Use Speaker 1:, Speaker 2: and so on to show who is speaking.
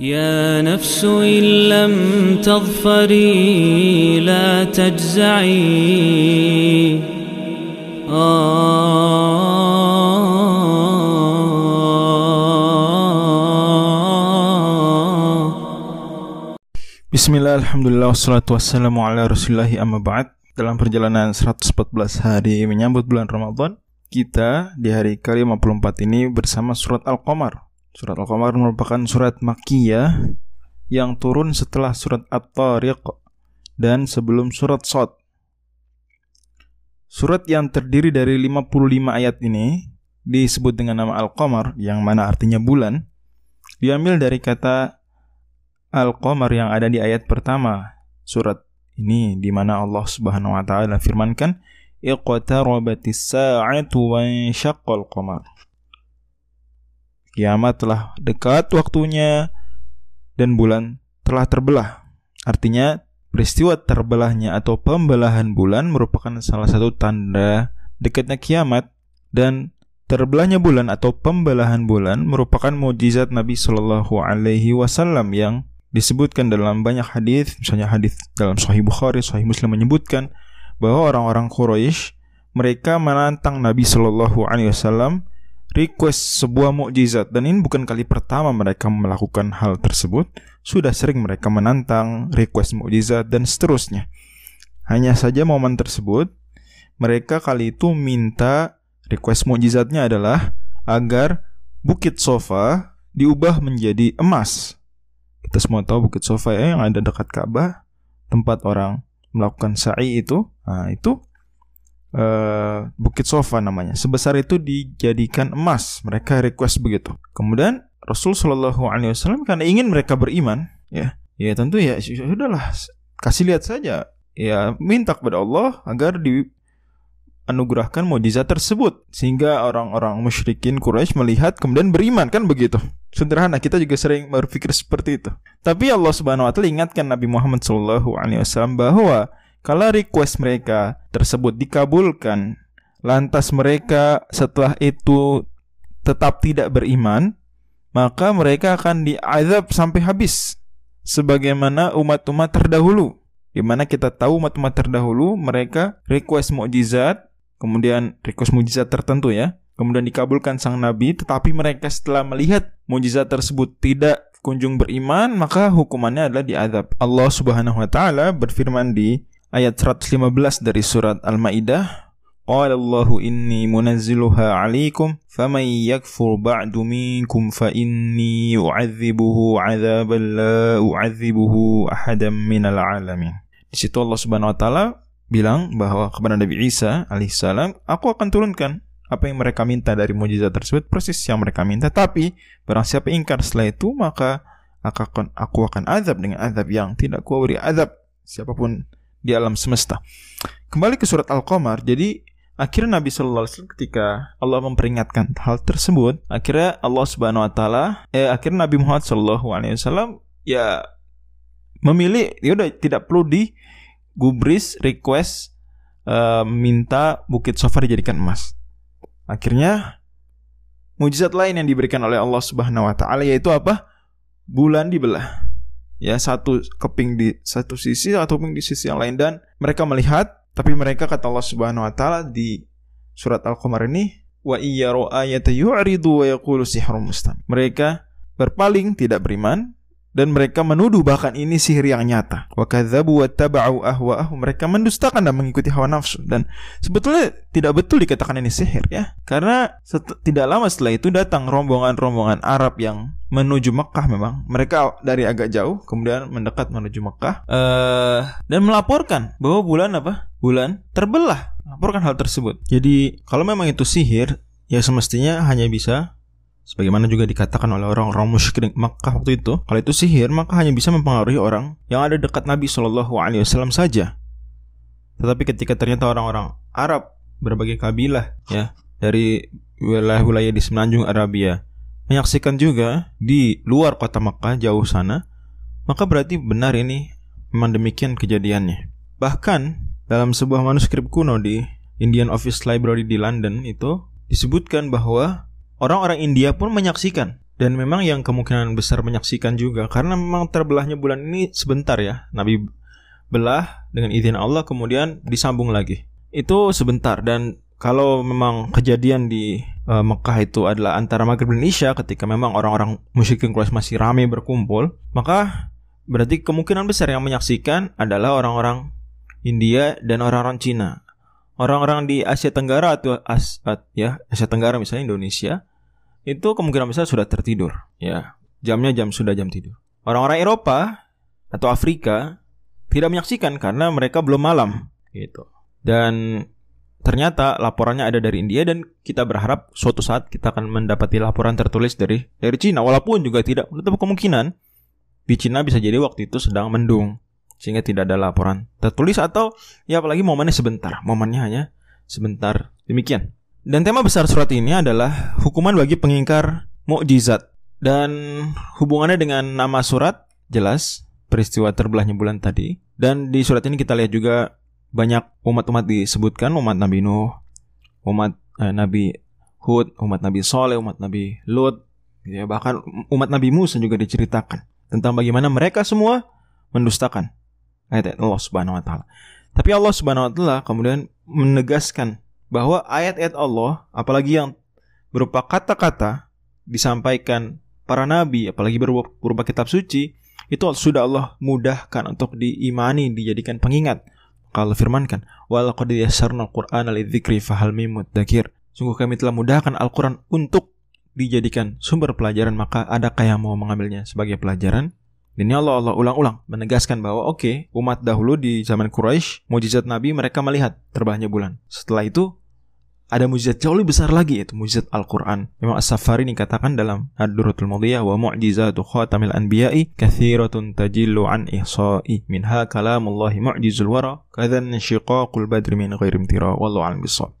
Speaker 1: يا نفس إن لم تظفري لا تجزعي
Speaker 2: Bismillah, Alhamdulillah, wassalatu wassalamu ala rasulillahi amma ba'd Dalam perjalanan 114 hari menyambut bulan Ramadan Kita di hari ke-54 ini bersama surat Al-Qamar Surat Al-Qamar merupakan surat Makkiyah Yang turun setelah surat At-Tariq Dan sebelum surat Sod Surat yang terdiri dari 55 ayat ini Disebut dengan nama Al-Qamar Yang mana artinya bulan Diambil dari kata Al-Qamar yang ada di ayat pertama surat ini di mana Allah Subhanahu wa taala firmankan iqtarabatis sa'atu wa qamar Kiamat telah dekat waktunya dan bulan telah terbelah. Artinya peristiwa terbelahnya atau pembelahan bulan merupakan salah satu tanda dekatnya kiamat dan terbelahnya bulan atau pembelahan bulan merupakan mukjizat Nabi Shallallahu alaihi wasallam yang disebutkan dalam banyak hadis, misalnya hadis dalam Sahih Bukhari, Sahih Muslim menyebutkan bahwa orang-orang Quraisy mereka menantang Nabi Shallallahu Alaihi Wasallam request sebuah mukjizat dan ini bukan kali pertama mereka melakukan hal tersebut, sudah sering mereka menantang request mukjizat dan seterusnya. Hanya saja momen tersebut mereka kali itu minta request mukjizatnya adalah agar Bukit Sofa diubah menjadi emas kita semua tahu Bukit Sofa ya yang ada dekat Ka'bah, tempat orang melakukan sa'i itu. Nah, itu uh, Bukit Sofa namanya. Sebesar itu dijadikan emas. Mereka request begitu. Kemudian Rasul Shallallahu Alaihi Wasallam karena ingin mereka beriman, ya, ya tentu ya sudahlah kasih lihat saja. Ya minta kepada Allah agar di anugerahkan mujizat tersebut sehingga orang-orang musyrikin Quraisy melihat kemudian beriman kan begitu. Sederhana kita juga sering berpikir seperti itu. Tapi Allah Subhanahu wa taala ingatkan Nabi Muhammad wasallam bahwa kalau request mereka tersebut dikabulkan lantas mereka setelah itu tetap tidak beriman maka mereka akan diazab sampai habis sebagaimana umat-umat terdahulu di mana kita tahu umat-umat terdahulu mereka request mukjizat kemudian request mujizat tertentu ya. Kemudian dikabulkan sang nabi, tetapi mereka setelah melihat mujizat tersebut tidak kunjung beriman, maka hukumannya adalah diadab. Allah Subhanahu wa taala berfirman di ayat 115 dari surat Al-Maidah, munazziluha 'alaikum faman yakfur ba'du minkum fa inni u'adzibuhu 'adzaban la u'adzibuhu ahadan minal 'alamin. Di situ Allah Subhanahu wa taala bilang bahwa kepada Nabi Isa alaihissalam, aku akan turunkan apa yang mereka minta dari mujizat tersebut persis yang mereka minta tapi barang siapa ingkar setelah itu maka akan aku akan azab dengan azab yang tidak ku beri azab siapa pun di alam semesta. Kembali ke surat Al-Qamar. Jadi akhirnya Nabi sallallahu alaihi wasallam ketika Allah memperingatkan hal tersebut, akhirnya Allah Subhanahu wa taala eh akhirnya Nabi Muhammad sallallahu alaihi wasallam ya memilih ya udah tidak perlu di gubris request uh, minta Bukit Sofa dijadikan emas. Akhirnya mujizat lain yang diberikan oleh Allah Subhanahu wa taala yaitu apa? Bulan dibelah. Ya, satu keping di satu sisi atau keping di sisi yang lain dan mereka melihat tapi mereka kata Allah Subhanahu wa taala di surat Al-Qamar ini wa iyyaru ayata yu'ridu wa yaqulu sihrun mustam. Mereka berpaling tidak beriman dan mereka menuduh bahkan ini sihir yang nyata. Wa kadzabu wattaba'u. Mereka mendustakan dan mengikuti hawa nafsu dan sebetulnya tidak betul dikatakan ini sihir ya. Karena tidak lama setelah itu datang rombongan-rombongan Arab yang menuju Mekah memang. Mereka dari agak jauh kemudian mendekat menuju Mekah uh, dan melaporkan bahwa bulan apa? Bulan terbelah. Laporkan hal tersebut. Jadi kalau memang itu sihir ya semestinya hanya bisa Sebagaimana juga dikatakan oleh orang-orang musyrik Makkah waktu itu, kalau itu sihir maka hanya bisa mempengaruhi orang yang ada dekat Nabi Shallallahu Alaihi Wasallam saja. Tetapi ketika ternyata orang-orang Arab berbagai kabilah ya dari wilayah-wilayah di semenanjung Arabia menyaksikan juga di luar kota Makkah jauh sana, maka berarti benar ini memang demikian kejadiannya. Bahkan dalam sebuah manuskrip kuno di Indian Office Library di London itu disebutkan bahwa orang-orang India pun menyaksikan dan memang yang kemungkinan besar menyaksikan juga karena memang terbelahnya bulan ini sebentar ya. Nabi belah dengan izin Allah kemudian disambung lagi. Itu sebentar dan kalau memang kejadian di uh, Mekah itu adalah antara Maghrib dan Isya ketika memang orang-orang musyrikin Quraisy masih ramai berkumpul, maka berarti kemungkinan besar yang menyaksikan adalah orang-orang India dan orang-orang Cina. Orang-orang di Asia Tenggara atau As ya, Asia Tenggara misalnya Indonesia itu kemungkinan besar sudah tertidur, ya. Jamnya jam sudah jam tidur. Orang-orang Eropa atau Afrika tidak menyaksikan karena mereka belum malam gitu. Dan ternyata laporannya ada dari India dan kita berharap suatu saat kita akan mendapati laporan tertulis dari dari Cina walaupun juga tidak menutup kemungkinan di Cina bisa jadi waktu itu sedang mendung sehingga tidak ada laporan tertulis atau ya apalagi momennya sebentar momennya hanya sebentar demikian dan tema besar surat ini adalah hukuman bagi pengingkar mukjizat dan hubungannya dengan nama surat jelas peristiwa terbelahnya bulan tadi dan di surat ini kita lihat juga banyak umat-umat disebutkan umat Nabi Nuh, umat eh, Nabi Hud, umat Nabi Soleh, umat Nabi Lut, ya bahkan umat Nabi Musa juga diceritakan tentang bagaimana mereka semua mendustakan ayat, Allah Subhanahu wa taala. Tapi Allah Subhanahu wa taala kemudian menegaskan bahwa ayat-ayat Allah apalagi yang berupa kata-kata disampaikan para nabi apalagi berupa, kitab suci itu sudah Allah mudahkan untuk diimani dijadikan pengingat kalau firmankan, "Walaqad yassarna al-Qur'ana lidzikri fahal muddakir." Sungguh kami telah mudahkan Al-Qur'an untuk dijadikan sumber pelajaran, maka adakah yang mau mengambilnya sebagai pelajaran? Ini Allah Allah ulang-ulang menegaskan bahwa oke, okay, umat dahulu di zaman Quraisy, mujizat Nabi mereka melihat terbahnya bulan. Setelah itu ada mujizat jauh lebih besar lagi yaitu mujizat Al-Quran. Memang As-Safari dikatakan dalam Ad-Duratul Mudiyah wa mu'jizatu khatamil anbiya'i kathiratun tajillu an ihsa'i minha kalamullahi mu'jizul wara kadhan syiqaqul badri min ghairi imtira wallahu a'lam bissawab.